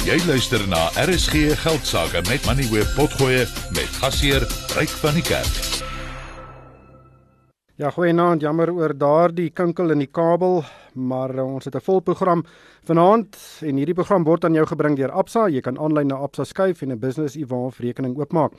Jy luister na RSG Geldsaake met Money Web Potgoe met gasheer Ryk van die Kerk. Ja, goeienaand. Jammer oor daardie kinkel in die kabel, maar uh, ons het 'n vol program vanaand en hierdie program word aan jou gebring deur Absa. Jy kan aanlyn na Absa skuif en 'n business e-wallet rekening oopmaak.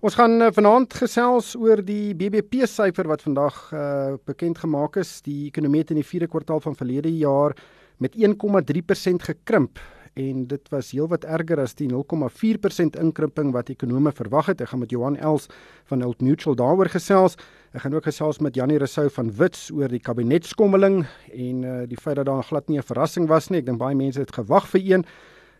Ons gaan uh, vanaand gesels oor die BBP syfer wat vandag uh, bekend gemaak is. Die ekonomie het in die 4de kwartaal van verlede jaar met 1,3% gekrimp en dit was heelwat erger as die 0,4% inkrimping wat ekonome verwag het. Ek gaan met Johan Els van Old Mutual daaroor gesels. Ek gaan ook gesels met Janie Rousseau van Wits oor die kabinetskommeling en uh, die feit dat daar glad nie 'n verrassing was nie. Ek dink baie mense het gewag vir een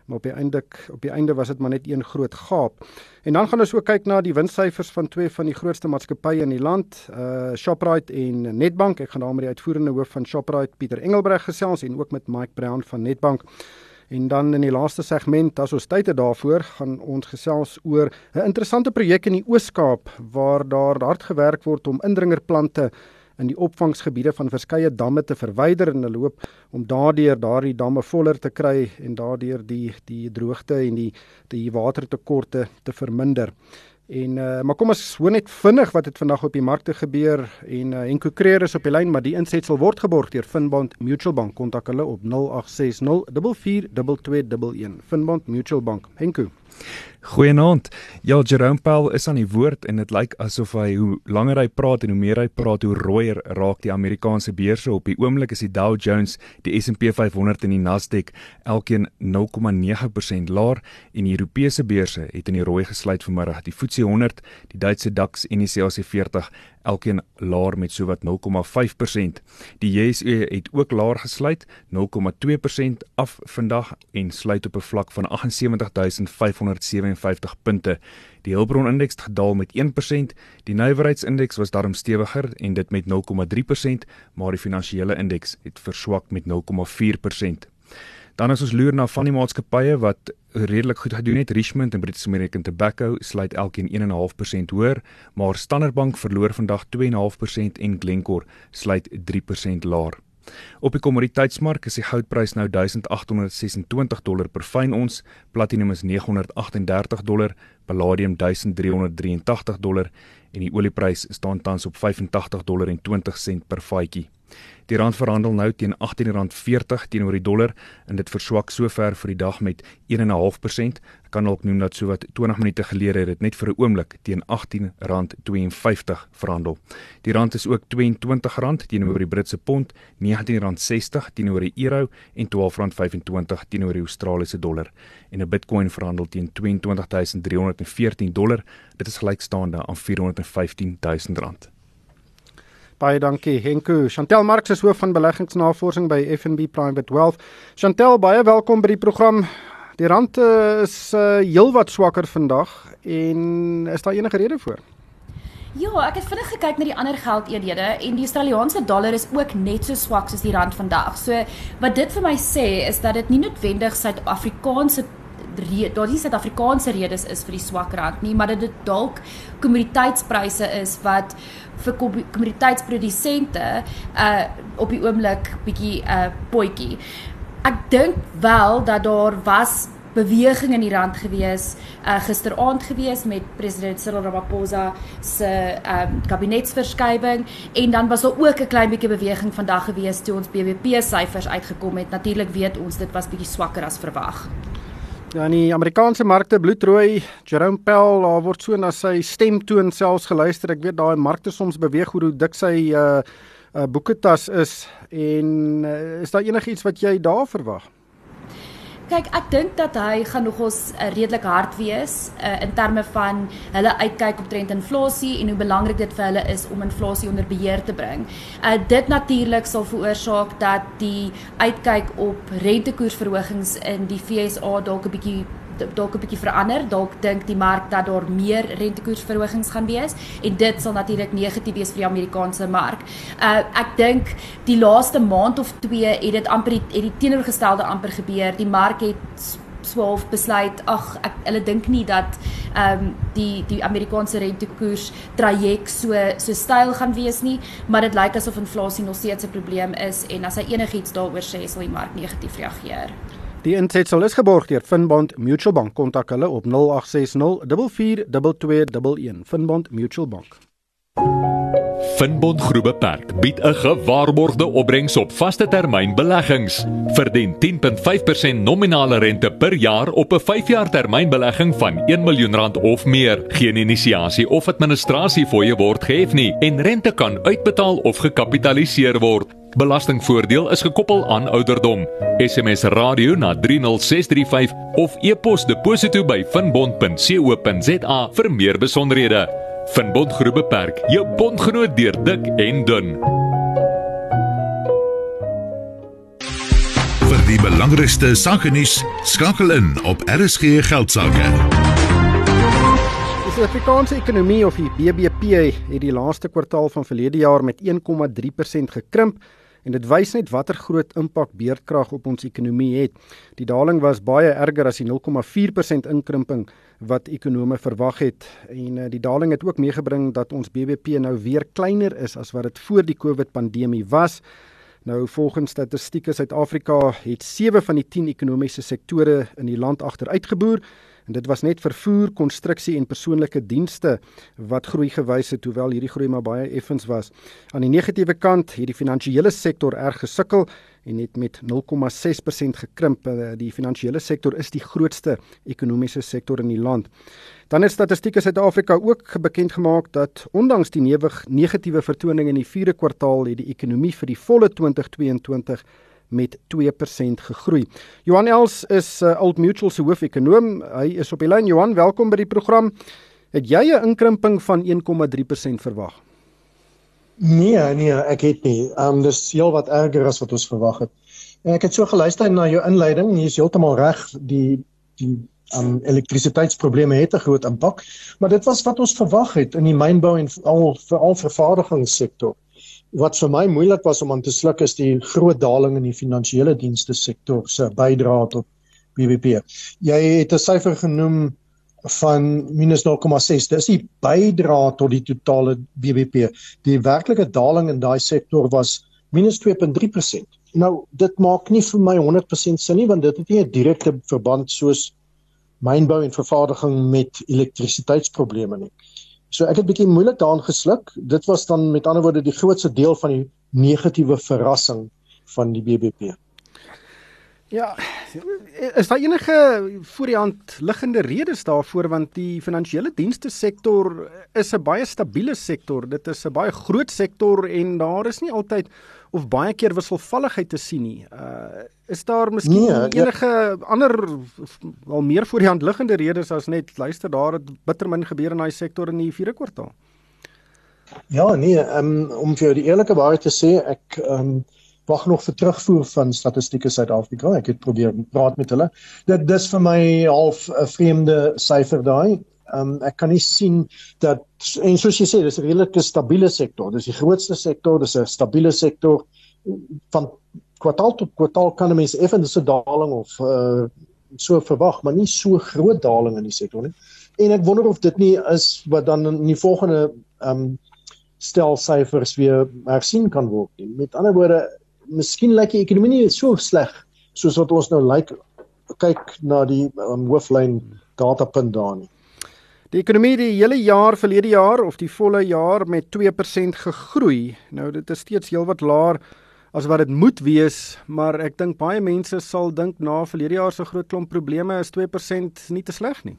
maar op die einde op die einde was dit maar net een groot gaap. En dan gaan ons ook kyk na die winssyfers van twee van die grootste maatskappye in die land, uh Shoprite en Nedbank. Ek gaan daar met die uitvoerende hoof van Shoprite, Pieter Engelbreg gesels en ook met Mike Brown van Nedbank. En dan in die laaste segment, as ons tyd het daarvoor, gaan ons gesels oor 'n interessante projek in die Oos-Kaap waar daar hard gewerk word om indringerplante in die opvangsgebiede van verskeie damme te verwyder en hulle hoop om daardeur daardie damme voller te kry en daardeur die die droogte en die die watertekorte te verminder. En uh, maar kom ons hoor net vinnig wat het vandag op die markte gebeur en uh, Henko Creer is op die lyn maar die insetsel word geborg deur Finbond Mutual Bank. Kontak hulle op 0860 442211 Finbond Mutual Bank. Henko Goeienaand. Ja, Jerome Powell is aan die woord en dit lyk asof hy hoe langer hy praat en hoe meer hy praat, hoe rooier raak die Amerikaanse beurse. Op die oomblik is die Dow Jones, die S&P 500 en die Nasdaq elkeen 0,9% laer en die Europese beurse het in die rooi gesluit vanmiddag. Die FTSE 100, die Duitse DAX en die CAC 40 elkeen laer met sowat 0,5%. Die JSE het ook laer gesluit, 0,2% af vandag en sluit op 'n vlak van 78557 punte. Die Hulbron indeks het gedaal met 1%. Die nywerheidsindeks was darm stewiger en dit met 0,3%, maar die finansiële indeks het verswak met 0,4%. Dan as ons loer na van die maatskappye wat redelik goed gedoen het, Richmond en British American Tobacco sluit elkeen 1.5% hoër, maar Standard Bank verloor vandag 2.5% en Glencore sluit 3% laer. Op die kommoditeitsmark is die goudprys nou 1826 dollar per fyn ons, platinum is 938 dollar, palladium 1383 dollar en die olieprys staan tans op 85 dollar en 20 sent per vatjie. Die rand verhandel nou teen R18.40 teenoor die dollar en dit verswak sover vir die dag met 1.5%. Ek kan dalk noem dat sowat 20 minute gelede het dit net vir 'n oomblik teen R18.52 verhandel. Die rand is ook R22 teenoor die Britse pond, R19.60 teenoor die euro en R12.25 teenoor die Australiese dollar. En 'n Bitcoin verhandel teen 22314 dollar. Dit is gelykstaande aan R415 000. Baie dankie Henko. Chantel Marx is hoof van beleggingsnavorsing by FNB Private Wealth. Chantel, baie welkom by die program. Die rand uh, is uh, heelwat swakker vandag en is daar enige rede vir? Ja, ek het vinnig gekyk na die ander geldeenhede en die Australiese dollar is ook net so swak soos die rand vandag. So wat dit vir my sê is dat dit nie noodwendig Suid-Afrikaanse daar nie Suid-Afrikaanse redes is vir die swak rand nie, maar dat dit dalk kommoditeitspryse is wat vir kommoditeitsprodusente uh op die oomblik bietjie uh potjie. Ek dink wel dat daar was beweging in die rand gewees uh gisteraand gewees met president Cyril Ramaphosa se um kabinetsverskywing en dan was daar ook 'n klein bietjie beweging vandag gewees toe ons BBP syfers uitgekom het. Natuurlik weet ons dit was bietjie swakker as verwag. Ja, in die Amerikaanse markte bloedrooi. Jerome Powell, daar word so na sy stemtoon selfs geluister. Ek weet daai markte soms beweeg hoe dik sy uh uh boeketas is en uh, is daar enigiets wat jy daar verwag? Kyk, ek dink dat hy gaan nogals uh, redelik hard wees uh, in terme van hulle uitkyk op trend inflasie en hoe belangrik dit vir hulle is om inflasie onder beheer te bring. Uh, dit natuurlik sal veroorsaak dat die uitkyk op rentekoersverhogings in die FSA dalk 'n bietjie dalk 'n bietjie verander. Dalk dink die mark dat daar meer rentekoersverhogings gaan wees en dit sal natuurlik negatief wees vir die Amerikaanse mark. Uh ek dink die laaste maand of 2 het dit amper het die teenoorgestelde amper gebeur. Die mark het swaalf besluit ag ek hulle dink nie dat ehm um, die die Amerikaanse rentekoers traject so so styl gaan wees nie maar dit lyk asof inflasie nog steeds 'n probleem is en as hy enigiets daaroor sê sal die mark negatief reageer. Die insetsel is geborg deur Finbond Mutual Bank. Kontak hulle op 0860 44221. Finbond Mutual Bank. Finbond Groep Beperk bied 'n gewaarborgde opbrengs op vaste termyn beleggings. Verdien 10.5% nominale rente per jaar op 'n 5-jaar termynbelegging van 1 miljoen rand of meer. Geen inisiasie of administrasie fooie word gehef nie en rente kan uitbetaal of gekapitaliseer word. Belastingvoordeel is gekoppel aan ouderdom. SMS radio na 30635 of e-pos deposito by finbond.co.za vir meer besonderhede. Finbond Groep Beperk, jou bondgenoot deur dik en dun. Vir die belangrikste sake nuus skakel in op RSG Geldsaake. Die Suid-Afrikaanse ekonomie of die BBP het die laaste kwartaal van verlede jaar met 1,3% gekrimp en dit wys net watter groot impak beerdkrag op ons ekonomie het. Die daling was baie erger as die 0,4% inkrimping wat ekonome verwag het en uh, die daling het ook meegebring dat ons BBP nou weer kleiner is as wat dit voor die COVID pandemie was. Nou volgens statistieke Suid-Afrika het 7 van die 10 ekonomiese sektore in die land agteruitgeboer en dit was net vervoer, konstruksie en persoonlike dienste wat groei gewys het hoewel hierdie groei maar baie effens was. Aan die negatiewe kant het die finansiële sektor erg gesukkel en het met 0,6% gekrimp. Eh, die finansiële sektor is die grootste ekonomiese sektor in die land. Dan het Statistiek Suid-Afrika ook bekend gemaak dat ondanks die negatiewe vertoning in die 4de kwartaal het die ekonomie vir die volle 2022 met 2% gegroei. Johan Els is uh, Old Mutual se hoofekonoom. Hy is op die lyn. Johan, welkom by die program. Het jy 'n inkrimping van 1,3% verwag? Nee, nee, ek het nie. Um, dis heel wat erger as wat ons verwag het. Ek het so geluister na jou inleiding. Jy is heeltemal reg. Die die um elektrisiteitsprobleme het 'n groot impak, maar dit was wat ons verwag het in die mynbou en al veral vervaardigingssektor wat vir my moeilik was om aan te sluk is die groot daling in die finansiële dienste sektor se bydrae tot BBP. Jy het 'n syfer genoem van minus 0,6. Dis die bydrae tot die totale BBP. Die werklike daling in daai sektor was minus 2.3%. Nou dit maak nie vir my 100% sin nie want dit het nie 'n direkte verband soos mynbou en vervaardiging met elektrisiteitsprobleme nie. So ek het bietjie moeilik daarin gesluk. Dit was dan met ander woorde die grootste deel van die negatiewe verrassing van die BBP. Ja, is daar enige voor die hand liggende redes daarvoor want die finansiële dienste sektor is 'n baie stabiele sektor. Dit is 'n baie groot sektor en daar is nie altyd of baie keer wisselvalligheid te sien nie. Uh is daar miskien nee, enige ja. ander wel meer voor die hand liggende redes as net luister daar het bittermin gebeur in daai sektor in die 4de kwartaal? Ja, nee, um, om vir die eerlike waarheid te sê, ek um wag nog vir terugvoer van statistieke Suid-Afrika. Ek het probeer praat met hulle. Dit dis vir my half 'n vreemde syfer daai. Um ek kan nie sien dat en soos jy sê, dis 'n redelike stabiele sektor. Dis die grootste sektor, dis 'n stabiele sektor van kwartaal tot kwartaal kan mense effens 'n daling of uh so verwag, maar nie so groot daling in die sektor nie. En ek wonder of dit nie is wat dan in die volgende um stel syfers weer hersien kan word nie. Met ander woorde, miskien lyk die ekonomie nie so sleg soos wat ons nou lyk kyk na die um, hooflyn datapunt daar nie. Die ekonomie die hele jaar verlede jaar of die volle jaar met 2% gegroei. Nou dit is steeds heelwat laer as wat dit moet wees, maar ek dink baie mense sal dink na verlede jaar se groot klomp probleme is 2% nie te sleg nie.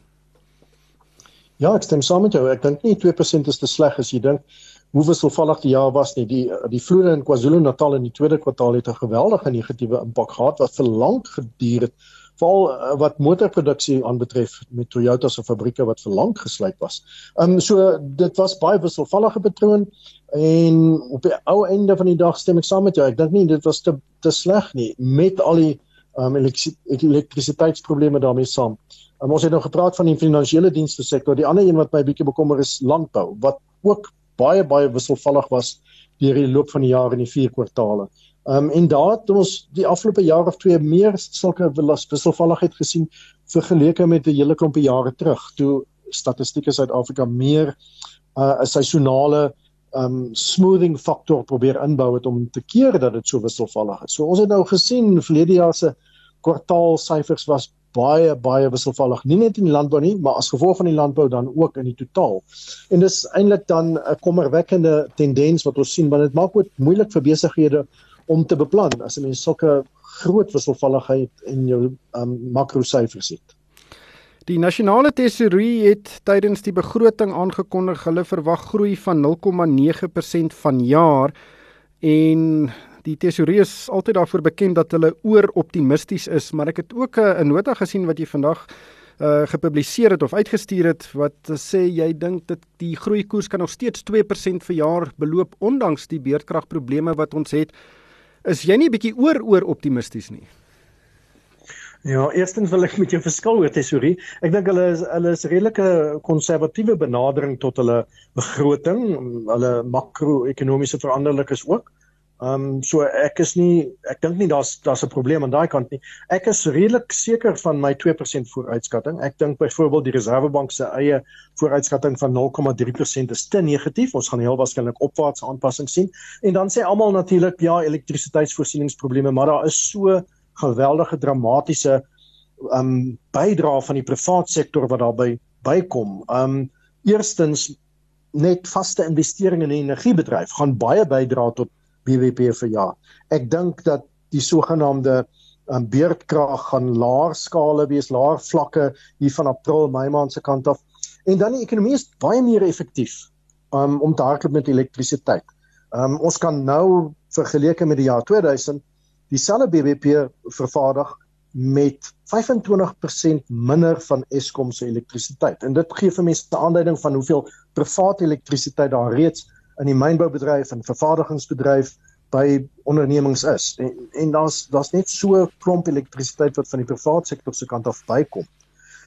Ja, ek stem saam met jou. Ek dink nie 2% is te sleg as jy dink hoe wisselvallig die jaar was nie. Die die vloede in KwaZulu-Natal in die tweede kwartaal het 'n geweldige negatiewe impak gehad wat vir lank geduur het veral uh, wat motorproduksie aanbetref met Toyota se fabrieke wat vir lank gesluit was. Ehm um, so dit was baie wisselvallige patroon en op die ou einde van die dag stem ek saam met jou. Ek dink nie dit was te te sleg nie met al die ehm um, elektrisiteitsprobleme daarmee saam. Um, ons het nou gepraat van die finansiële dienste sektor. Die ander een wat my bietjie bekommer is landbou wat ook baie baie wisselvallig was deur die loop van die jaar in die vier kwartaale. Ehm um, en daar het ons die afgelope jaar of twee meer sulke wisselvalligheid gesien vergeleke met 'n hele klompie jare terug toe statistieke Suid-Afrika meer uh, 'n uh, seisonale um smoothing faktor probeer inbou het om te keer dat dit so wisselvallig is. So ons het nou gesien verlede jaar se kwartaalsyfers was baie baie wisselvallig nie net in die landbou nie maar as gevolg van die landbou dan ook in die totaal en dis eintlik dan 'n kommerwekkende tendens wat ons sien want dit maak ook moeilik vir besighede om te beplan as 'n mens sulke groot wisselvalligheid in jou um, makrosyfers het Die nasionale tesourier het tydens die begroting aangekondig hulle verwag groei van 0,9% vanjaar en Die tesourier is altyd daarvoor bekend dat hulle oor optimisties is, maar ek het ook eh, 'n nota gesien wat jy vandag uh gepubliseer het of uitgestuur het wat sê jy dink dat die groeikoers kan nog steeds 2% vir jaar beloop ondanks die beerdkragprobleme wat ons het. Is jy nie bietjie oor oor optimisties nie? Ja, eerstens wil ek met jou verskil oor tesourie. Ek dink hulle is hulle is redelike konservatiewe benadering tot hulle begroting, hulle makro-ekonomiese veranderlikes ook. Ehm um, so ek is nie ek dink nie daar's daar's 'n probleem aan daai kant nie. Ek is redelik seker van my 2% vooruitskatting. Ek dink byvoorbeeld die Reserwebank se eie vooruitskatting van 0,3% is te negatief. Ons gaan heel waarskynlik opwaartse aanpassings sien. En dan sê almal natuurlik ja, elektrisiteitsvoorsieningsprobleme, maar daar is so geweldige dramatiese ehm um, bydrae van die privaat sektor wat daarbey bykom. Ehm um, eerstens net vaste investeringe in 'n energiebedryf gaan baie bydra tot BBP vir jaar. Ek dink dat die sogenaamde um, beerdkrag gaan laer skale wees, laer vlakke hier van April, Mei maand se kant af. En dan die ekonomie is baie meer effektief um, om te hardloop met elektrisiteit. Um, ons kan nou vergeleke met die jaar 2000 dieselfde BBP vervaardig met 25% minder van Eskom se elektrisiteit. En dit gee vir mense 'n aanduiding van hoeveel private elektrisiteit daar reeds in die mynboubedryf en vervaardigingsbedryf by ondernemings is. En, en daar's daar's net so klomp elektrisiteit wat van die private sektor se kant af bykom.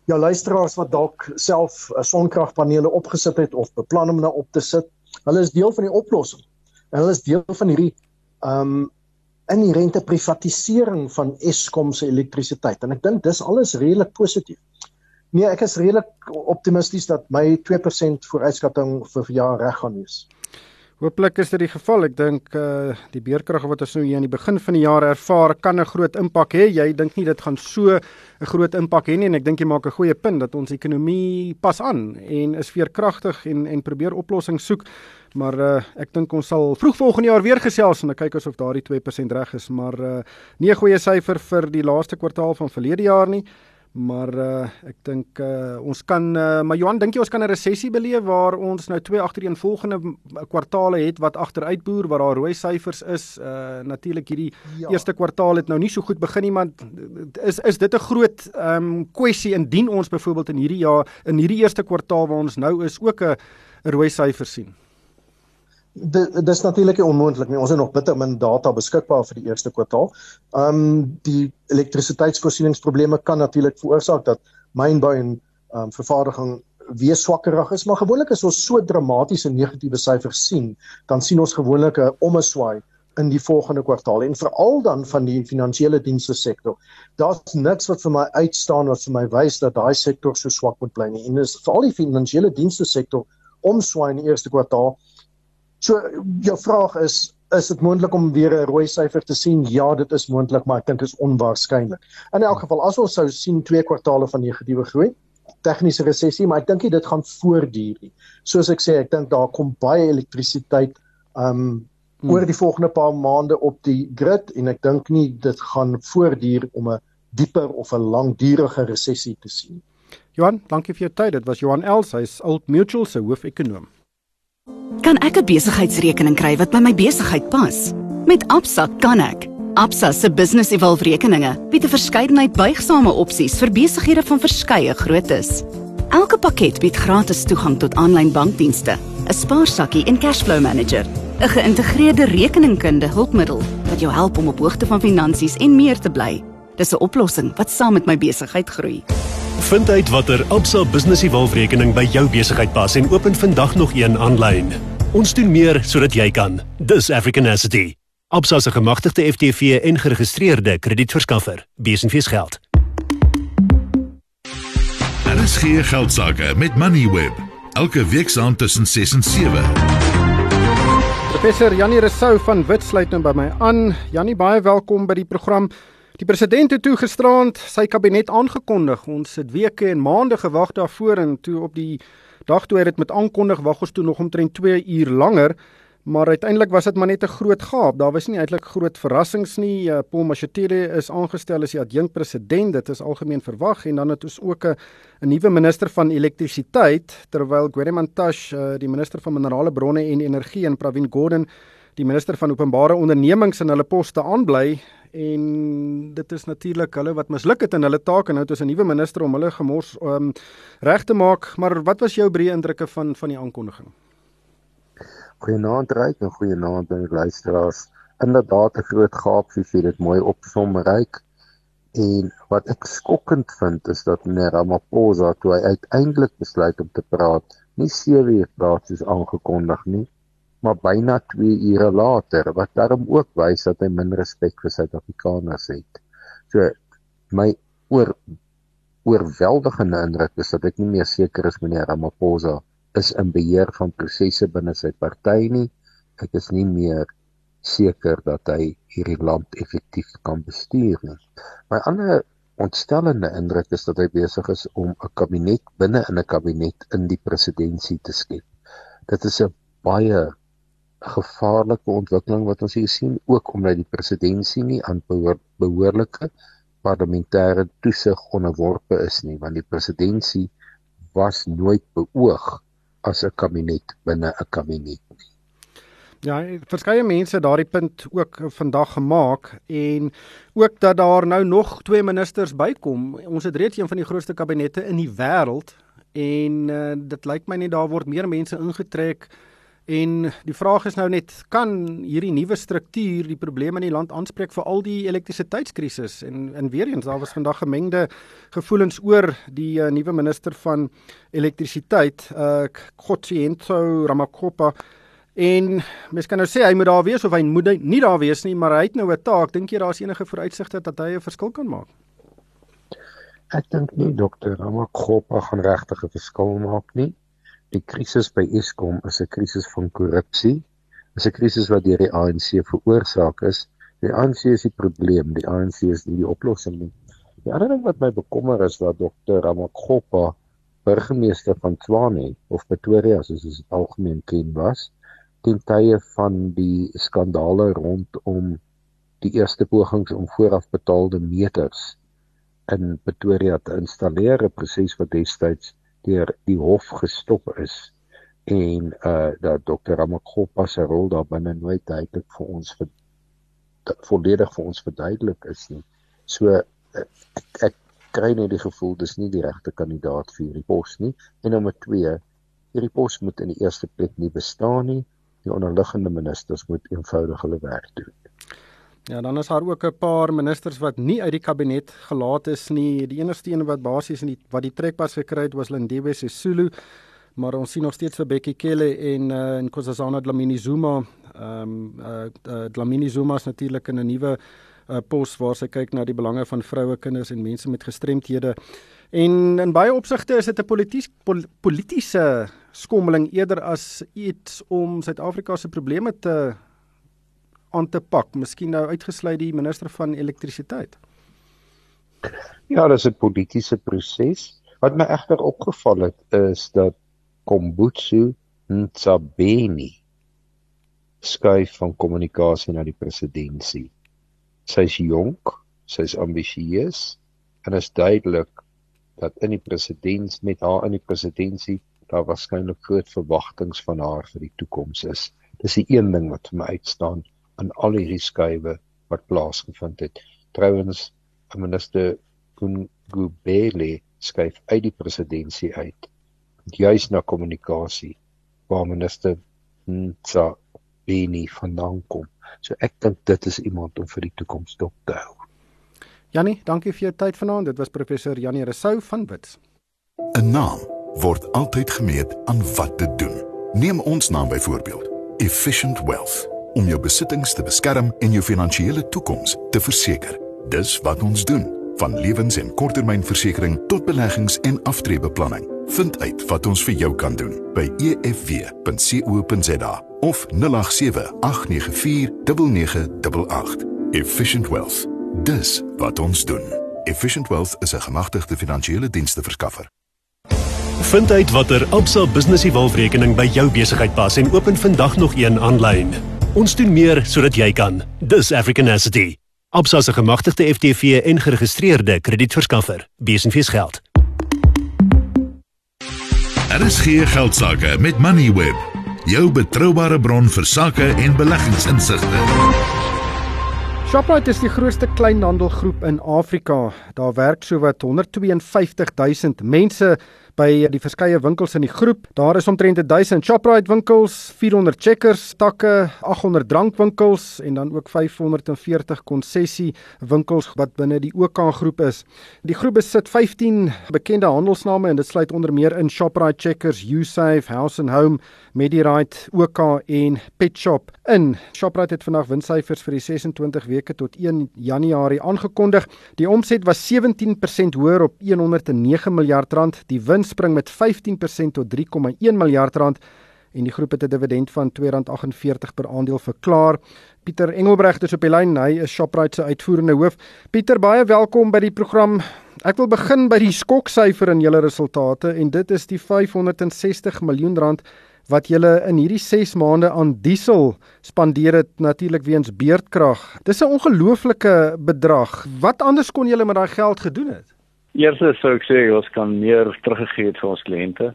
Ja luisteraars wat dalk self 'n sonkragpanele opgesit het of beplan om nou op te sit, hulle is deel van die oplossing. En hulle is deel van hierdie ehm um, inherente privatisering van Eskom se elektrisiteit en ek dink dis alles redelik positief. Nee, ek is redelik optimisties dat my 2% vooruitskatting vir verjaar reg gaan wees. Hooplik is dit die geval. Ek dink uh die beerkrag wat ons nou hier aan die begin van die jaar ervaar, kan 'n groot impak hê. Jy dink nie dit gaan so 'n groot impak hê nie en ek dink jy maak 'n goeie punt dat ons ekonomie pas aan en is veerkragtig en en probeer oplossings soek. Maar uh ek dink ons sal vroeg volgende jaar weer gesels en kyk of daardie 2% reg is, maar uh nie 'n goeie syfer vir die laaste kwartaal van verlede jaar nie. Maar uh ek dink uh ons kan uh maar Johan dink jy ons kan 'n resessie beleef waar ons nou twee agtereenvolgende kwartaale het wat agteruitboer waar daar rooi syfers is. Uh natuurlik hierdie ja. eerste kwartaal het nou nie so goed begin nie, maar is is dit 'n groot ehm um, kwessie indien ons byvoorbeeld in hierdie jaar in hierdie eerste kwartaal waar ons nou is ook 'n rooi syfer sien? Dit dis natuurlik onmoontlik nie. Ons het nog bitter min data beskikbaar vir die eerste kwartaal. Ehm um, die elektrisiteitsvoorsieningsprobleme kan natuurlik veroorsaak dat mynbou en ehm um, vervaardiging weer swakkerig is, maar gewoonlik as ons so dramatiese negatiewe syfers sien, dan sien ons gewoonlik 'n ommeswaai in die volgende kwartaal en veral dan van die finansiële dienste sektor. Daar's niks wat vir my uitstaan wat vir my wys dat daai sektor so swak moet bly nie. En dis veral die finansiële dienste sektor omswaai in die eerste kwartaal So jou vraag is is dit moontlik om weer 'n rooi syfer te sien? Ja, dit is moontlik, maar ek dink dit is onwaarskynlik. In elk geval, as ons sou sien twee kwartaale van negatiewe groei, tegniese resessie, maar ek dink dit gaan voortduur nie. Soos ek sê, ek dink daar kom baie elektrisiteit um hmm. oor die volgende paar maande op die grid en ek dink nie dit gaan voortduur om 'n dieper of 'n langdurige resessie te sien. Johan, dankie vir jou tyd. Dit was Johan Els, hy's Old Mutual se hoofekonoom. Kan ek 'n besigheidsrekening kry wat by my besigheid pas? Met Absa kan ek. Absa se Business Evolve rekeninge bied 'n verskeidenheid buigsame opsies vir besighede van verskeie groottes. Elke pakket bied gratis toegang tot aanlyn bankdienste, 'n spaarsakkie en cashflow manager, 'n geïntegreerde rekeningkunde hulpmiddel wat jou help om op hoogte van finansies en meer te bly. Dis 'n oplossing wat saam met my besigheid groei. Vind uit watter Absa Business Evolve rekening by jou besigheid pas en open vandag nog een aanlyn. Ons doen meer sodat jy kan. Dis African Asset. Absa se gemagtigde FTV en geregistreerde kredietverskaffer. Besenfees geld. Daar is geen geld sake met Moneyweb. Elke week saam tussen 6 en 7. Professor Janie Resou van Wit sluit nou by my aan. Janie, baie welkom by die program. Die president het toe gisterand sy kabinet aangekondig. Ons het weke en maande gewag daarvoor en toe op die dag toe hy dit met aankondig wag ons toe nog omtrent 2 uur langer. Maar uiteindelik was dit maar net 'n groot gaap. Daar was nie eintlik groot verrassings nie. Uh, Paul Mashatile is aangestel as die adjunkpresident. Dit is algemeen verwag en dan het ons ook 'n nuwe minister van elektrisiteit terwyl Gweremantash, uh, die minister van minerale bronne en energie en Pravin Gordhan, die minister van openbare ondernemings in hulle poste aanbly en dit is natuurlik hulle wat misluk het in hulle taak en nou het ons 'n nuwe minister om hulle gemors um, reg te maak. Maar wat was jou breë indrukke van van die aankondiging? Goeienaand Ryk en goeienaand aan die luisteraars. Inderdaad 'n groot gaap soos jy dit mooi opsom Ryk. En wat ek skokkend vind is dat meneer Ramaphosa toe hy uiteindelik besluit om te praat, nie sewe uur praat soos aangekondig nie, maar byna 2 ure later wat daarom ook wys dat hy min respek vir Suid-Afrikaners het. So my oor oorweldigende indruk is dat ek nie meer seker is meneer Ramaphosa is in beheer van prosesse binne sy party nie. Ek is nie meer seker dat hy hierdie land effektief kan bestuur nie. My ander ontstellende indruk is dat hy besig is om 'n kabinet binne in 'n kabinet in die presidentskap te skep. Dit is 'n baie gevaarlike ontwikkeling wat ons hier sien ook omdat die presidentskap nie aan behoor, behoorlike parlementêre toesig onderworpe is nie want die presidentskap was nooit beoog as 'n kabinet binne 'n kabinet nie. Ja, verskeie mense daardie punt ook vandag gemaak en ook dat daar nou nog twee ministers bykom. Ons het reeds een van die grootste kabinette in die wêreld en uh, dit lyk my net daar word meer mense ingetrek En die vraag is nou net kan hierdie nuwe struktuur die probleme in die land aanspreek vir al die elektrisiteitskrisis? En en weer eens daar was vandag gemengde gevoelens oor die uh, nuwe minister van elektrisiteit uh Khotsiento Ramakgopa en mens kan nou sê hy moet daar wees of hy moet nie daar wees nie maar hy het nou 'n taak. Dink jy daar's enige vooruitsigte dat hy 'n verskil kan maak? Ek dink nie dokter Ramakgopa gaan regtig 'n verskil maak nie die krisis by Eskom is 'n krisis van korrupsie. Is 'n krisis wat deur die ANC veroorsaak is. Die ANC is die probleem, die ANC is nie die oplossing nie. Die ander ding wat my bekommer is dat Dr. Ramakgopa burgemeester van Tshwane of Pretoria soos dit algemeen ken was, ten tye van die skandale rondom die eerste pogings om voorafbetaalde meters in Pretoria te installeer, 'n proses wat destyds deur die hof gestop is en uh dat Dr. Ramakgopa se rol daar binne nooit duidelik vir ons vir volledig vir ons verduidelik is nie. So ek, ek kry net die gevoel dis nie die regte kandidaat vir hierdie pos nie. En nommer 2, hierdie pos moet in die eerste plek nie bestaan nie. Die onderliggende ministers moet eenvoudig hulle werk doen. Ja, dan is daar ook 'n paar ministers wat nie uit die kabinet gelaat is nie. Die enigste een wat basies in die wat die trekpas gekry het was Lindiwe Sisulu. Maar ons sien nog steeds vir Bekkie Cele en uh en Nkosazana Dlamini Zuma. Ehm um, uh, uh Dlamini Zuma is natuurlik in 'n nuwe uh pos waar sy kyk na die belange van vroue, kinders en mense met gestremthede. En in baie opsigte is dit 'n polities pol, politieke skommeling eerder as iets om Suid-Afrika se probleme te aan te pak, miskien nou uitgesluit die minister van elektrisiteit. Ja, dit is 'n politieke proses. Wat my egter opgeval het is dat Kombutsu Ntsabeni skuif van kommunikasie na die presidentskap. Sy's jonk, sy's ambisieus en is duidelik dat in die presidents met haar in die presidentskap daar waarskynlik groot verwagtinge van haar vir die toekoms is. Dis die een ding wat vir my uitstaan aan al hierdie skuwe wat plaasgevind het. Trouwens, minister Gugubele skuif uit die presidentskap uit juis na kommunikasie waar minister Ntsa Beni vandaan kom. So ek dink dit is iemand om vir die toekoms dop te hou. Jannie, dankie vir jou tyd vanaand. Dit was professor Jannie Resou van Wits. 'n Naam word altyd gemeet aan wat dit doen. Neem ons naam byvoorbeeld. Efficient Wealth om jou besittings te beskerm en jou finansiële toekoms te verseker. Dis wat ons doen, van lewens- en korttermynversekering tot beleggings en aftreebeplanning. Vind uit wat ons vir jou kan doen by efw.co.za of 0878949988. Efficient Wealth, Dis wat ons doen. Efficient Wealth is 'n gemagtigde finansiële diensste verskaffer. Vind uit watter Absa Business Evolve-rekening by jou besigheid pas en open vandag nog een aanlyn. Ons doen meer sodat jy kan. Dis African Asset. Absa se gemagtigde FTV en geregistreerde kredietverskaffer. Besenfees geld. RSG geldsaake met Moneyweb, jou betroubare bron vir sakke en beleggingsinsigte. Shoprite is die grootste kleinhandelgroep in Afrika. Daar werk sowat 152 000 mense by die verskeie winkels in die groep. Daar is omtrent 1000 Shoprite winkels, 400 Checkers takke, 800 drankwinkels en dan ook 540 konsessie winkels wat binne die OK groep is. Die groep besit 15 bekende handelsname en dit sluit onder meer in Shoprite Checkers, Usave, House and Home, Medirite, OK en Pet Shop. In Shoprite het vandag winssyfers vir die 26 weke tot 1 Januarie aangekondig. Die omset was 17% hoër op 109 miljard rand. Die wins spring met 15% tot 3,1 miljard rand en die groep het 'n dividend van R2.48 per aandeel verklaar. Pieter Engelbregt is op die lyn. Hy is Shoprite se uitvoerende hoof. Pieter, baie welkom by die program. Ek wil begin by die skoksyfer in julle resultate en dit is die 560 miljoen rand wat julle in hierdie 6 maande aan diesel spandeer het natuurlik weens beerdkrag. Dis 'n ongelooflike bedrag. Wat anders kon julle met daai geld gedoen het? Eerstens sou ek sê ons kan meer teruggegee het vir ons kliënte.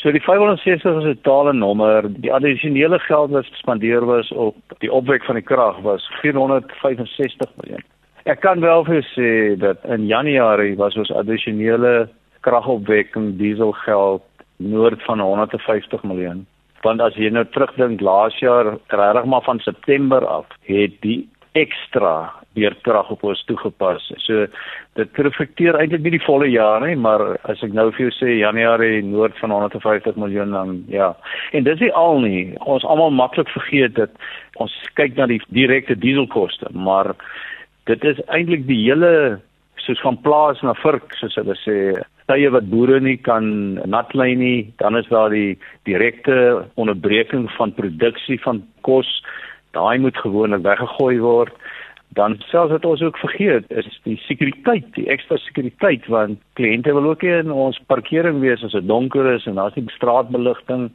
So die 560 is 'n totale nommer. Die addisionele geld wat gespandeer was op die opwek van die krag was 465 miljoen. Ek kan wel vir sê dat in Januarie was ons addisionele kragopwekking dieselgeld noord van 150 miljoen. Want as jy nou terugdink laas jaar, regtig maar van September af, het die ekstra beerdkrag op ons toegepas. So dit reflekteer eintlik nie die volle jaar nie, maar as ek nou vir jou sê Januarie noord van 150 miljoen dan ja. En dis nie al nie. Ons almal maklik vergeet dat ons kyk na die direkte dieselkoste, maar dit is eintlik die hele soos van plaas na vurk soos hulle sê tye wat boere nie kan nat lê nie dan is daar die direkte onderbreking van produksie van kos daai moet gewoonlik weggegooi word dan selfs het ons ook vergeet is die sekuriteit, die ekstra sekuriteit want kliënte wil ook in ons parkering wees as dit donker is en daar's nie straatbeligting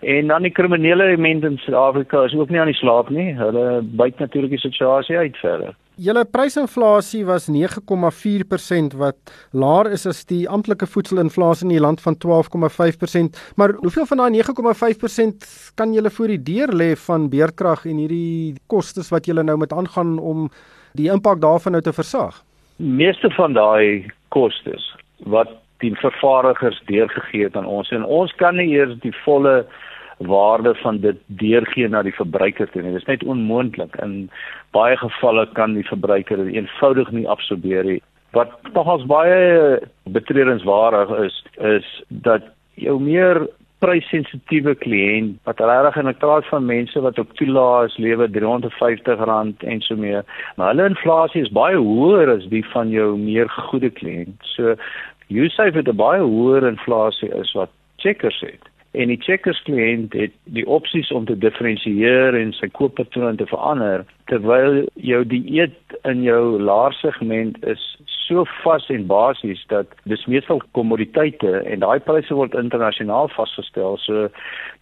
en dan die kriminele elemente in Suid-Afrika is ook nie aan die slaap nie. Hulle byt natuurlik die situasie uit verder. Julle prysinflasie was 9,4% wat laer is as die amptelike voedselinflasie in die land van 12,5%. Maar hoeveel van daai 9,5% kan julle voor die deur lê van beerkrag en hierdie kostes wat julle nou met aangaan om die impak daarvan nou te versag? Meeste van daai kostes wat die vervaardigers deurgegee het aan ons en ons kan nie eers die volle waarde van dit deurgee na die verbruiker toe. Dit is net onmoontlik. In baie gevalle kan die verbruiker dit eenvoudig nie absorbeer nie. Wat nogals baie betreurenswaardig is, is dat jou meer prysensitiewe kliënt wat regtig en ek praat van mense wat op toelaas lewe R350 en so meer. Maar hulle inflasie is baie hoër as die van jou meer gegoede kliënt. So Usave het 'n baie hoër inflasie as wat Checkers het en die checkers kliënt het die opsies om te diferensieer en sy kooppatrone te verander terwyl jou dieet in jou laer segment is so vas en basies dat dis meestal kommoditeite en daai pryse word internasionaal vasgestel so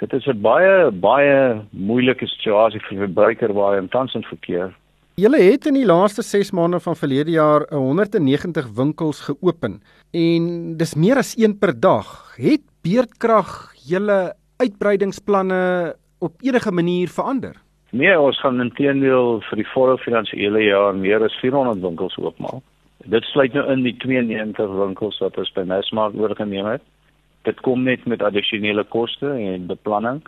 dit is 'n baie baie moeilike situasie vir verbruiker waar hy tans in verkeer Julle het in die laaste 6 maande van verlede jaar 190 winkels geopen en dis meer as 1 per dag. Het beerdkrag julle uitbreidingsplanne op enige manier verander? Nee, ons gaan intedeel vir die volle finansiële jaar meer as 400 winkels oopmaak. Dit sluit nou in die 92 winkels wat ons by Mesmark oorgeneem het. Dit kom net met addisionele koste en beplanning.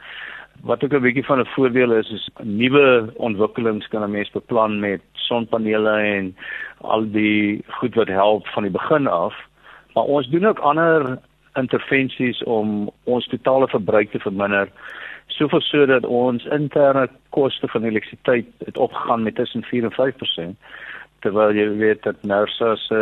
Wat ook 'n bietjie van 'n voordeel is, is nuwe ontwikkelings kan 'n mens beplan met sonpanele en al die goed wat help van die begin af. Maar ons doen ook ander intervensies om ons totale verbruik te verminder soveel sodat ons interne koste van elektrisiteit het opgegaan met tussen 4 en 5% terwyl jy weet dat Nersa se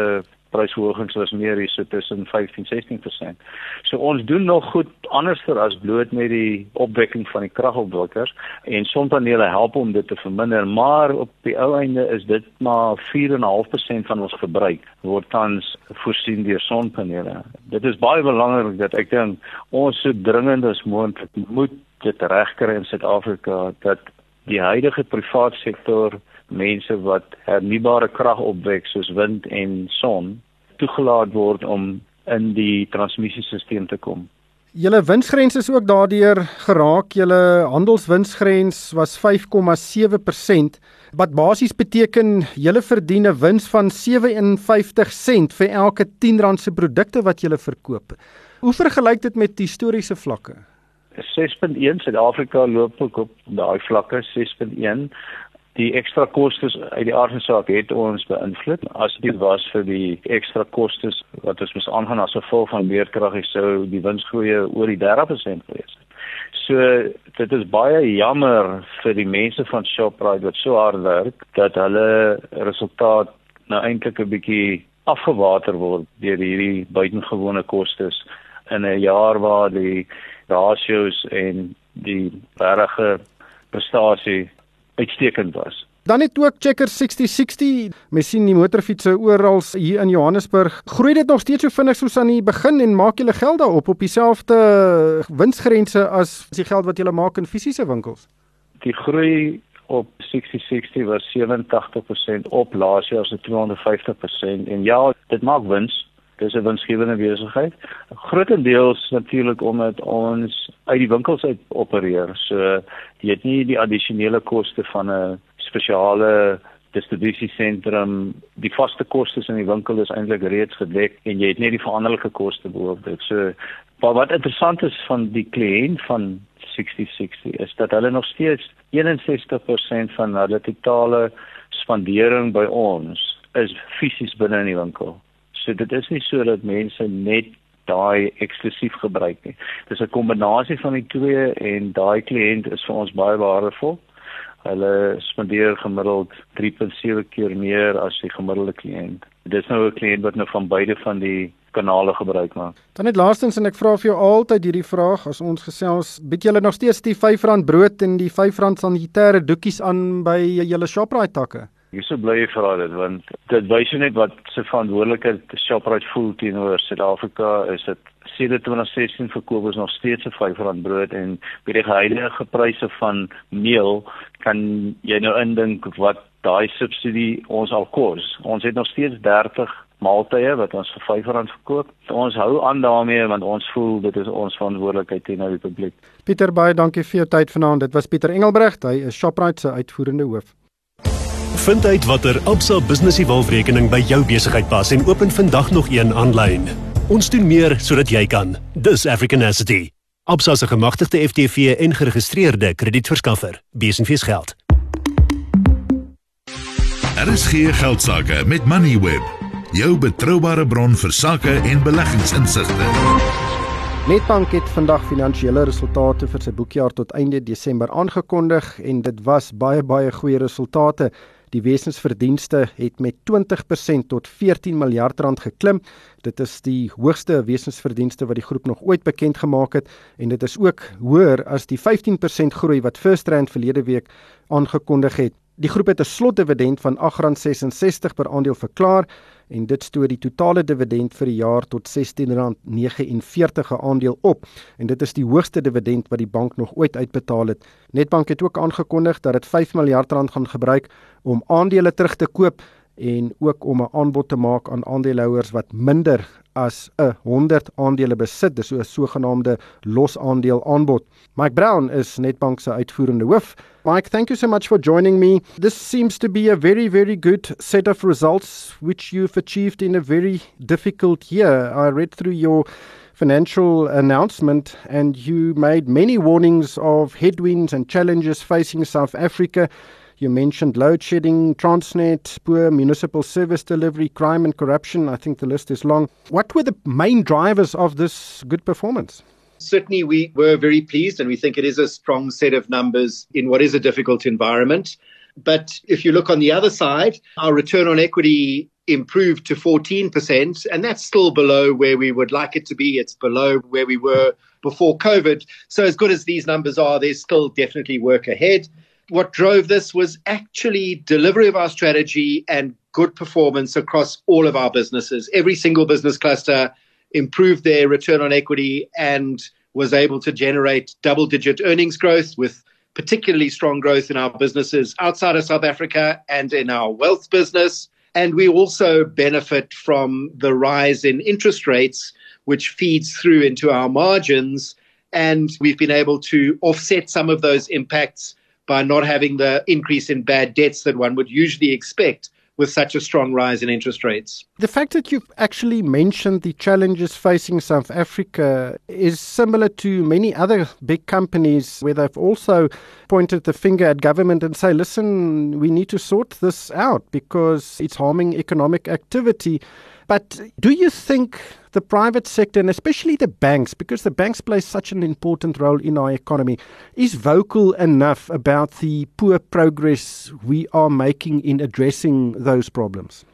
prysverhogings was meer hier so tussen 15-16%. So ons doen nog goed anderster as bloot met die opwekking van die kragopwekkers en sonpanele help om dit te verminder, maar op die ou einde is dit maar 4.5% van ons verbruik word tans voorsien deur sonpanele. Dit is baie belangrik dat ek dink ons so dringend as moontlik moet dit regkry in Suid-Afrika dat die huidige private sektor mense wat hernubare krag opwek soos wind en son toegelaat word om in die transmissiesisteem te kom. Julle winsgrens is ook daardeur geraak. Julle handelswinsgrens was 5,7% wat basies beteken julle verdien 'n wins van 57 sent vir elke 10 rand se produkte wat julle verkoop. Hoe vergelyk dit met historiese vlakke? 6.1 Suid-Afrika loop ook op daai vlakke 6.1 die ekstra kostes uit die aard van saak het ons beïnvloed as dit was vir die ekstra kostes wat ons moes aangaan as gevolg van beerkrag sou die winsgroei oor die 30% gewees het. So dit is baie jammer vir die mense van Shoprite wat so hard werk dat hulle resultaat nou eintlik 'n bietjie afgewater word deur hierdie buitengewone kostes in 'n jaar waar die ratios en die regte prestasie uitstekend was. Dan het ook Checker 6060, mens sien die motorfietsse oral hier in Johannesburg. Groei dit nog steeds so vinnig soos aan die begin en maak julle geld daarop op dieselfde winsgrense as die geld wat julle maak in fisiese winkels? Die groei op 6060 was 87% op laas jaar se 250% en ja, dit maak wins. Dis 'n winsgewende besigheid. Grootendeels natuurlik omdat ons uit die winkels uit opereer. So jy het nie die addisionele koste van 'n spesiale distribusiesentrum. Die vaste kostes in die winkel is eintlik reeds gedek en jy het net die veranderlike koste bo-op dit. So wat interessant is van die kliënt van 6060 is dat hulle nog steeds 61% van hulle totale spandering by ons is fisies binne in die winkel. So dit is nie so dat mense net daai eksklusief gebruik nie. Dis 'n kombinasie van die twee en daai kliënt is vir ons baie waardevol. Hulle spandeer gemiddeld 3.7 keer meer as die gemiddelde kliënt. Dis nou 'n kliënt wat nou van beide van die kanale gebruik maak. Dan net laastens en ek vra vir jou altyd hierdie vraag as ons gesels, bied julle nog steeds die R5 brood en die R5 sanitêre doekies aan by julle Shoprite takke? Ek sou bly vra dit want dit wys net wat se verantwoordelikheid Shoprite voel teenoor Suid-Afrika is dit sedert 2016 verkoop ons nog steeds 'n R5 brood en by die huidige pryse van meel kan jy nou indink wat daai subsidie ons al kos. Ons het nog steeds 30 maaltye wat ons vir R5 verkoop. Ons hou aan daarmee want ons voel dit is ons verantwoordelikheid teenoor die publiek. Pieter baie dankie vir jou tyd vanaand. Dit was Pieter Engelbregt, hy is Shoprite se uitvoerende hoof. Vind uit watter Absa Business Evolve-rekening by jou besigheid pas en open vandag nog een aanlyn. Ons doen meer sodat jy kan. Dis Africanacity. Absa se gemagtigde FTV en geregistreerde kredietverskaffer. Besenfees geld. Daar is geen geldsaake met Moneyweb. Jou betroubare bron vir sakke en beleggingsinsigte. Netbank het vandag finansiële resultate vir sy boekjaar tot einde Desember aangekondig en dit was baie baie goeie resultate. Die wesensverdienste het met 20% tot 14 miljard rand geklim. Dit is die hoogste wesensverdienste wat die groep nog ooit bekend gemaak het en dit is ook hoër as die 15% groei wat First Rand verlede week aangekondig het. Die groep het 'n slotdividend van R8.66 per aandeel verklaar en dit stoot die totale dividend vir die jaar tot R16.49 per aandeel op en dit is die hoogste dividend wat die bank nog ooit uitbetaal het. Netbank het ook aangekondig dat dit 5 miljard rand gaan gebruik om aandele terug te koop en ook om 'n aanbod te maak aan aandeelhouers wat minder as 'n 100 aandele besit, dis so 'n sogenaamde losaandeel aanbod. Mike Brown is Netbank se uitvoerende hoof. Mike, thank you so much for joining me. This seems to be a very very good set of results which you've achieved in a very difficult year. I read through your financial announcement and you made many warnings of headwinds and challenges facing South Africa. You mentioned load shedding, Transnet, poor municipal service delivery, crime and corruption. I think the list is long. What were the main drivers of this good performance? Certainly, we were very pleased, and we think it is a strong set of numbers in what is a difficult environment. But if you look on the other side, our return on equity improved to 14%, and that's still below where we would like it to be. It's below where we were before COVID. So, as good as these numbers are, there's still definitely work ahead. What drove this was actually delivery of our strategy and good performance across all of our businesses. Every single business cluster improved their return on equity and was able to generate double digit earnings growth with particularly strong growth in our businesses outside of South Africa and in our wealth business. And we also benefit from the rise in interest rates, which feeds through into our margins. And we've been able to offset some of those impacts by not having the increase in bad debts that one would usually expect with such a strong rise in interest rates. The fact that you've actually mentioned the challenges facing South Africa is similar to many other big companies where they've also pointed the finger at government and say, listen, we need to sort this out because it's harming economic activity. But do you think the private sector and especially the banks, because the banks play such an important role in our economy, is vocal enough about the poor progress we are making in addressing those problems?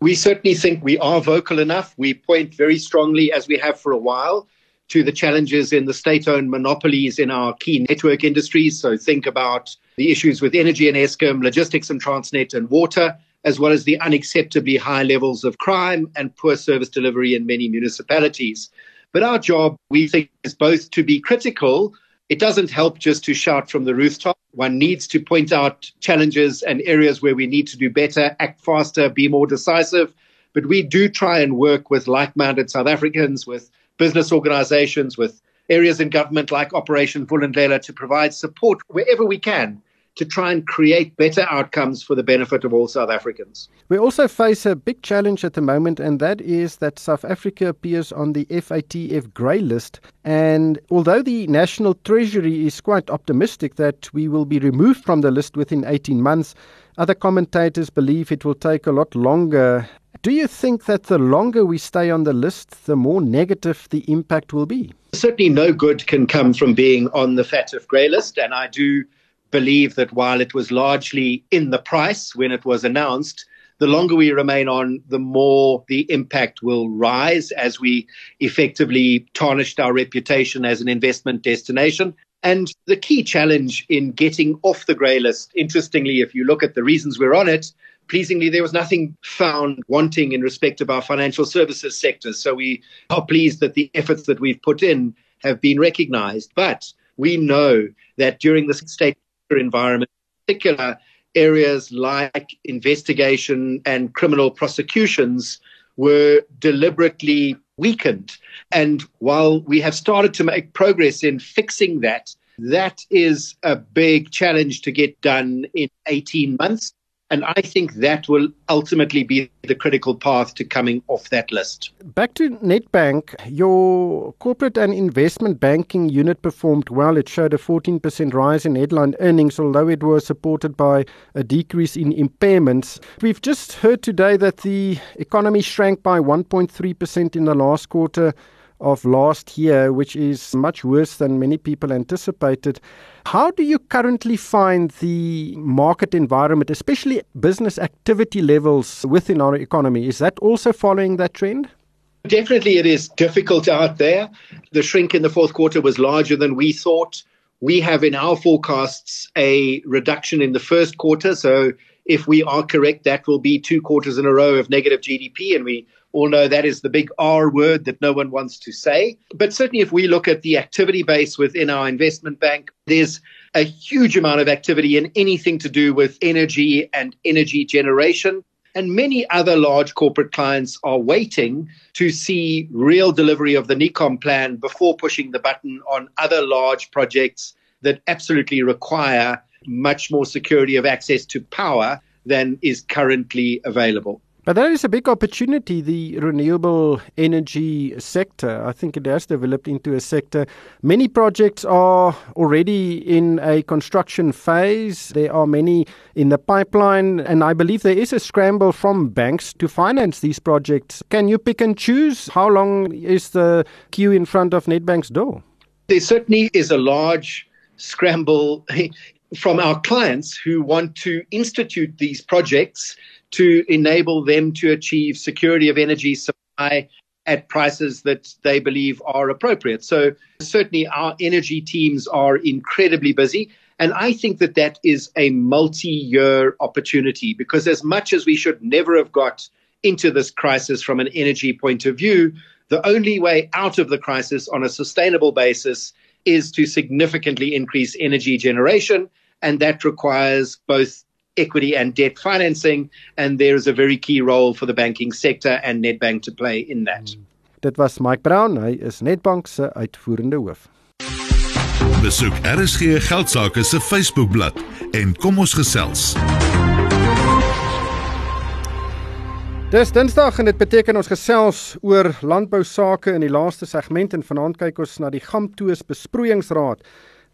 We certainly think we are vocal enough. We point very strongly, as we have for a while, to the challenges in the state owned monopolies in our key network industries. So think about the issues with energy and Eskom, logistics and Transnet, and water as well as the unacceptably high levels of crime and poor service delivery in many municipalities. But our job, we think, is both to be critical. It doesn't help just to shout from the rooftop. One needs to point out challenges and areas where we need to do better, act faster, be more decisive. But we do try and work with like minded South Africans, with business organizations, with areas in government like Operation Vulindlela to provide support wherever we can to try and create better outcomes for the benefit of all South Africans. We also face a big challenge at the moment, and that is that South Africa appears on the FATF grey list. And although the National Treasury is quite optimistic that we will be removed from the list within 18 months, other commentators believe it will take a lot longer. Do you think that the longer we stay on the list, the more negative the impact will be? Certainly, no good can come from being on the FATF grey list, and I do believe that while it was largely in the price when it was announced, the longer we remain on, the more the impact will rise as we effectively tarnished our reputation as an investment destination. And the key challenge in getting off the grey list, interestingly, if you look at the reasons we're on it, pleasingly, there was nothing found wanting in respect of our financial services sector. So we are pleased that the efforts that we've put in have been recognized. But we know that during the state environment, in particular areas like investigation and criminal prosecutions were deliberately weakened. And while we have started to make progress in fixing that, that is a big challenge to get done in 18 months. And I think that will ultimately be the critical path to coming off that list. Back to NetBank, your corporate and investment banking unit performed well. It showed a 14% rise in headline earnings, although it was supported by a decrease in impairments. We've just heard today that the economy shrank by 1.3% in the last quarter of last year, which is much worse than many people anticipated. How do you currently find the market environment, especially business activity levels within our economy? Is that also following that trend? Definitely, it is difficult out there. The shrink in the fourth quarter was larger than we thought. We have in our forecasts a reduction in the first quarter. So, if we are correct, that will be two quarters in a row of negative GDP, and we all know that is the big R word that no one wants to say. But certainly, if we look at the activity base within our investment bank, there's a huge amount of activity in anything to do with energy and energy generation. And many other large corporate clients are waiting to see real delivery of the NECOM plan before pushing the button on other large projects that absolutely require much more security of access to power than is currently available. But that is a big opportunity, the renewable energy sector. I think it has developed into a sector. Many projects are already in a construction phase. There are many in the pipeline. And I believe there is a scramble from banks to finance these projects. Can you pick and choose? How long is the queue in front of Nedbank's door? There certainly is a large scramble from our clients who want to institute these projects to enable them to achieve security of energy supply at prices that they believe are appropriate. So certainly our energy teams are incredibly busy. And I think that that is a multi-year opportunity because as much as we should never have got into this crisis from an energy point of view, the only way out of the crisis on a sustainable basis is to significantly increase energy generation. And that requires both equity and debt financing. And there is a very key role for the banking sector and Nedbank to play in that. Mm. Dit was Mike Brown, hy is Nedbank se uitvoerende hoof. Besoek RSG Geldsaake se Facebookblad en kom ons gesels. Dis Dinsdag en dit beteken ons gesels oor landbou sake in die laaste segment en vanaand kyk ons na die Gamtoos besproeiingsraad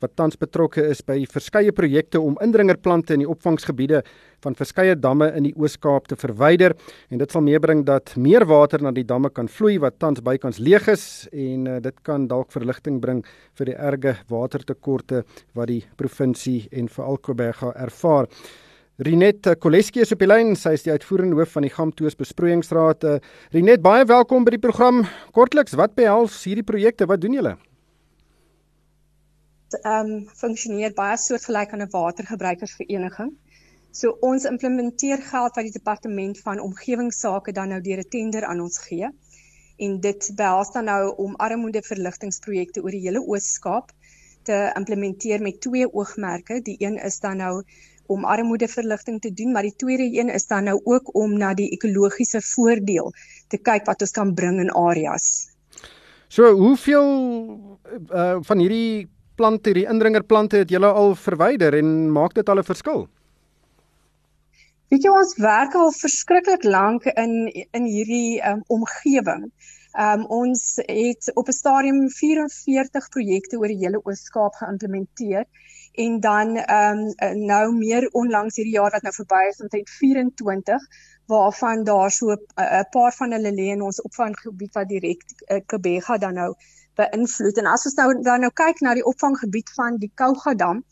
wat tans betrokke is by verskeie projekte om indringerplante in die opvangsgebiede van verskeie damme in die Oos-Kaap te verwyder en dit sal meebring dat meer water na die damme kan vloei wat tans bykans leeg is en uh, dit kan dalk verligting bring vir die erge watertekorte wat die provinsie en veral Kobega ervaar. Rinet Koleski is op die lyn, sy is die uitvoerende hoof van die Gamtoos Besproeiingsraad. Uh, Rinet, baie welkom by die program. Kortliks, wat behels hierdie projekte? Wat doen julle? Ehm um, funksioneer baie soortgelyk aan 'n watergebruikersvereniging. So ons implementeer geld wat die departement van omgewingsake dan nou deur 'n tender aan ons gee. En dit behels dan nou om armoedeverligtingprojekte oor die hele Oos-Kaap te implementeer met twee oogmerke. Die een is dan nou om armoedeverligting te doen, maar die tweede een is dan nou ook om na die ekologiese voordeel te kyk wat ons kan bring in areas. So, hoeveel uh, van hierdie plante, hierdie indringerplante het julle al verwyder en maak dit al 'n verskil? Weet jy ons werk al verskriklik lank in in hierdie um, omgewing. Um, ons het op 'n stadium 44 projekte oor die hele Oos-Kaap geïmplementeer en dan ehm um, nou meer onlangs hierdie jaar wat nou verby is omtrent 24 waarvan daar so 'n uh, paar van hulle lê in ons opvanggebied wat direk uh, Kebega dan nou beïnvloed. En as ons nou dan nou kyk na die opvanggebied van die Kouga dam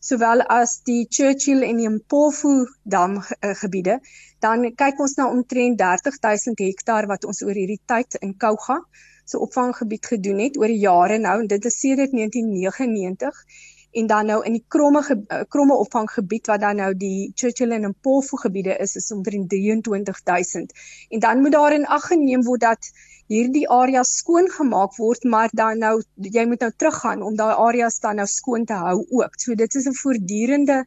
sowel as die Churchill en die Mpofu dam uh, gebiede dan kyk ons nou omtrent 30000 hektaar wat ons oor hierdie tyd in Kouga se so opvanggebied gedoen het oor die jare nou. En dit is sedert 1999 en dan nou in die kromme uh, kromme opvanggebied wat dan nou die Churchill en Mpofu gebiede is is omtrent 23000 en dan moet daar in ag geneem word dat hierdie areas skoon gemaak word maar dan nou jy moet nou teruggaan om daai areas dan nou skoon te hou ook. So dit is 'n voortdurende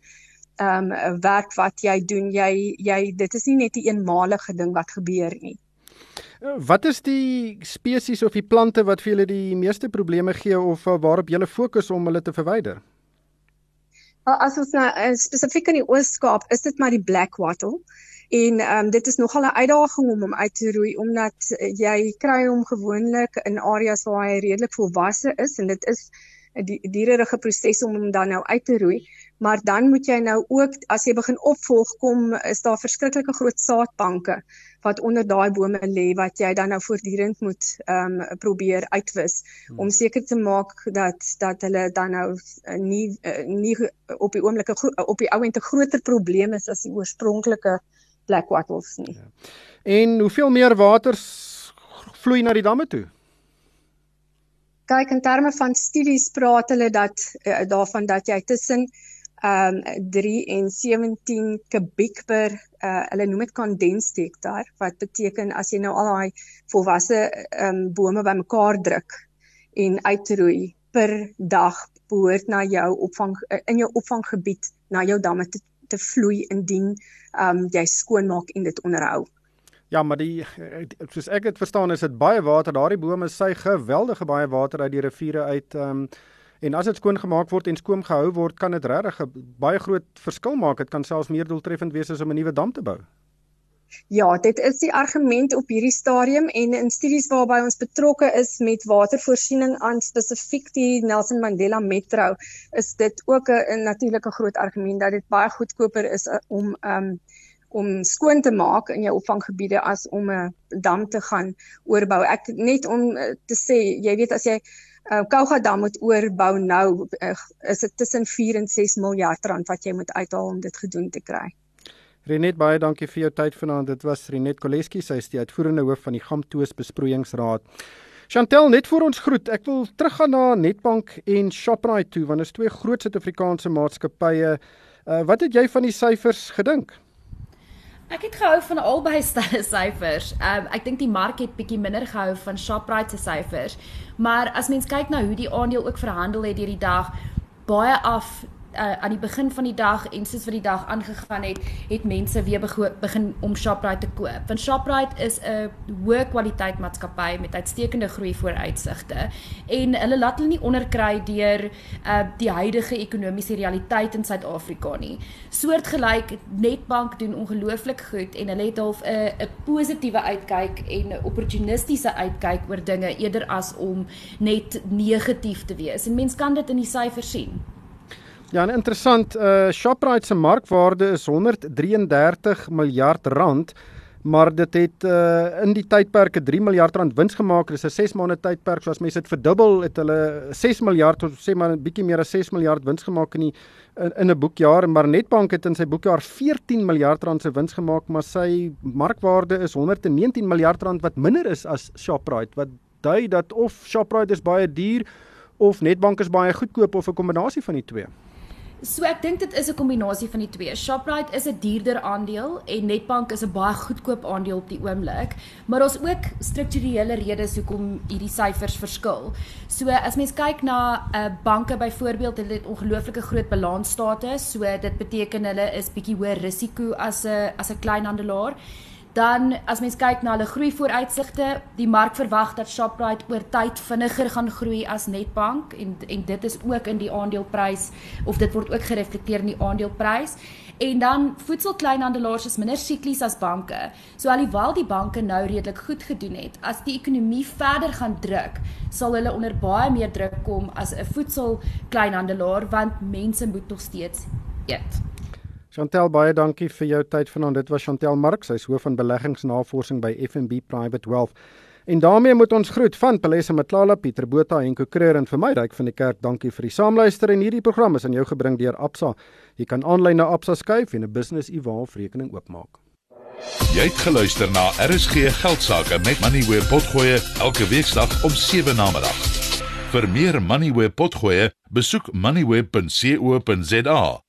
ehm um, werk wat jy doen. Jy jy dit is nie net 'n eenmalige ding wat gebeur nie. Wat is die spesies of die plante wat vir julle die meeste probleme gee of uh, waarop julle fokus om hulle te verwyder? As ons nou uh, spesifiek in die Oos-Kaap is dit maar die black wattle. En ehm um, dit is nogal 'n uitdaging om hom uit te roei omdat uh, jy kry hom gewoonlik in areas waar hy redelik volwasse is en dit is 'n die, diererige proses om hom dan nou uit te roei maar dan moet jy nou ook as jy begin opvolg kom is daar verskriklike groot saadbanke wat onder daai bome lê wat jy dan nou voortdurend moet ehm um, probeer uitwis hmm. om seker te maak dat dat hulle dan nou uh, nie uh, nie op die oomblik op die ou en te groter probleme is as die oorspronklike black wattles nie. Ja. En hoeveel meer water vloei na die damme toe? Kyk in terme van studies praat hulle dat uh, daarvan dat jy tussen um 3 en 17 kubiek per uh hulle noem dit condensed hektaar wat beteken as jy nou al daai volwasse um bome bymekaar druk en uitroei per dag behoort na jou opvang uh, in jou opvanggebied na jou damme te, te vloei indien um jy skoon maak en dit onderhou. Ja, maar die soos ek dit verstaan is dit baie water. Daardie bome sy geweldige baie water uit die riviere uit um En as dit skoon gemaak word en skoon gehou word, kan dit regtig 'n baie groot verskil maak. Dit kan selfs meer doeltreffend wees as om 'n nuwe dam te bou. Ja, dit is die argument op hierdie stadium en in studies waarby ons betrokke is met watervoorsiening aan spesifiek die Nelson Mandela Metro, is dit ook 'n natuurlike groot argument dat dit baie goedkoper is uh, om um om skoon te maak in jou opvanggebiede as om 'n dam te gaan oorbou. Ek net om uh, te sê, jy weet as jy uh, Kouga dam moet oorbou nou uh, is dit tussen 4 en 6 miljard rand wat jy moet uithaal om dit gedoen te kry. Renet baie dankie vir jou tyd vanaand. Dit was Renet Koleski, sy is die uitvoerende hoof van die Gamtoos Besproeiingsraad. Chantel, net voor ons groet, ek wil teruggaan na Netbank en Shoprite toe want dit is twee groot Suid-Afrikaanse maatskappye. Uh, wat het jy van die syfers gedink? Ek het gehou van albei se syfers. Um, ek dink die mark het bietjie minder gehou van Shoprite se syfers. Maar as mens kyk na hoe die aandeel ook verhandel het deur die dag, baie af uh, aan die begin van die dag en soos wat die dag aangegaan het, het mense weer begin om Shoprite te koop. Want Shoprite is 'n hoë kwaliteit maatskappy met uitstekende groei vooruitsigte en hulle laat hulle nie onderkry deur uh, die huidige ekonomiese realiteit in Suid-Afrika nie. Soortgelyk Netbank doen ongelooflik goed en hulle het half 'n 'n positiewe uitkyk en 'n opportunistiese uitkyk oor dinge eerder as om net negatief te wees. En mense kan dit in die syfers sien. Ja, en interessant, uh Shoprite se markwaarde is 133 miljard rand, maar dit het uh in die tydperke 3 miljard rand wins gemaak. Dis 'n 6 maande tydperk, so as mense dit verdubbel, het hulle 6 miljard of sê maar 'n bietjie meer as 6 miljard wins gemaak in die in, 'n boekjaar, maar Netbank het in sy boekjaar 14 miljard rand se wins gemaak, maar sy markwaarde is 119 miljard rand wat minder is as Shoprite, wat dui dat of Shoprite is baie duur of Netbank is baie goedkoop of 'n kombinasie van die twee. So ek dink dit is 'n kombinasie van die twee. Shoprite is 'n duurder aandeel en Netbank is 'n baie goedkoop aandeel op die oomblik, maar ons ook strukturele redes hoekom hierdie syfers verskil. So as mens kyk na 'n uh, banke byvoorbeeld, hulle het ongelooflike groot balansstate, so dit beteken hulle is bietjie hoër risiko as 'n as 'n kleinhandelaar. Dan as mens kyk na hulle groei vooruitsigte, die mark verwag dat Shoprite oor tyd vinniger gaan groei as Netbank en en dit is ook in die aandeleprys of dit word ook gereflekteer in die aandeleprys. En dan voedselkleinhandelaars is minder siklies as banke. So alhoewel die banke nou redelik goed gedoen het, as die ekonomie verder gaan druk, sal hulle onder baie meer druk kom as 'n voedselkleinhandelaar want mense moet nog steeds eet. Chantel baie dankie vir jou tyd vanaand. Dit was Chantel Marx, sy is hoof van beleggingsnavorsing by FNB Private Wealth. En daarmee moet ons groet van Palesa Matlala, Pieter Botha en Kokreur en vir my ryk van die kerk. Dankie vir die saamluister en hierdie program is aan jou gebring deur Absa. Jy kan aanlyn na Absa skuif en 'n business e-wallet rekening oopmaak. Jy het geluister na RSG Geldsaake met Money where potgoe elke weeksdag om 7 na middag. Vir meer Money where potgoe, besoek moneyweb.co.za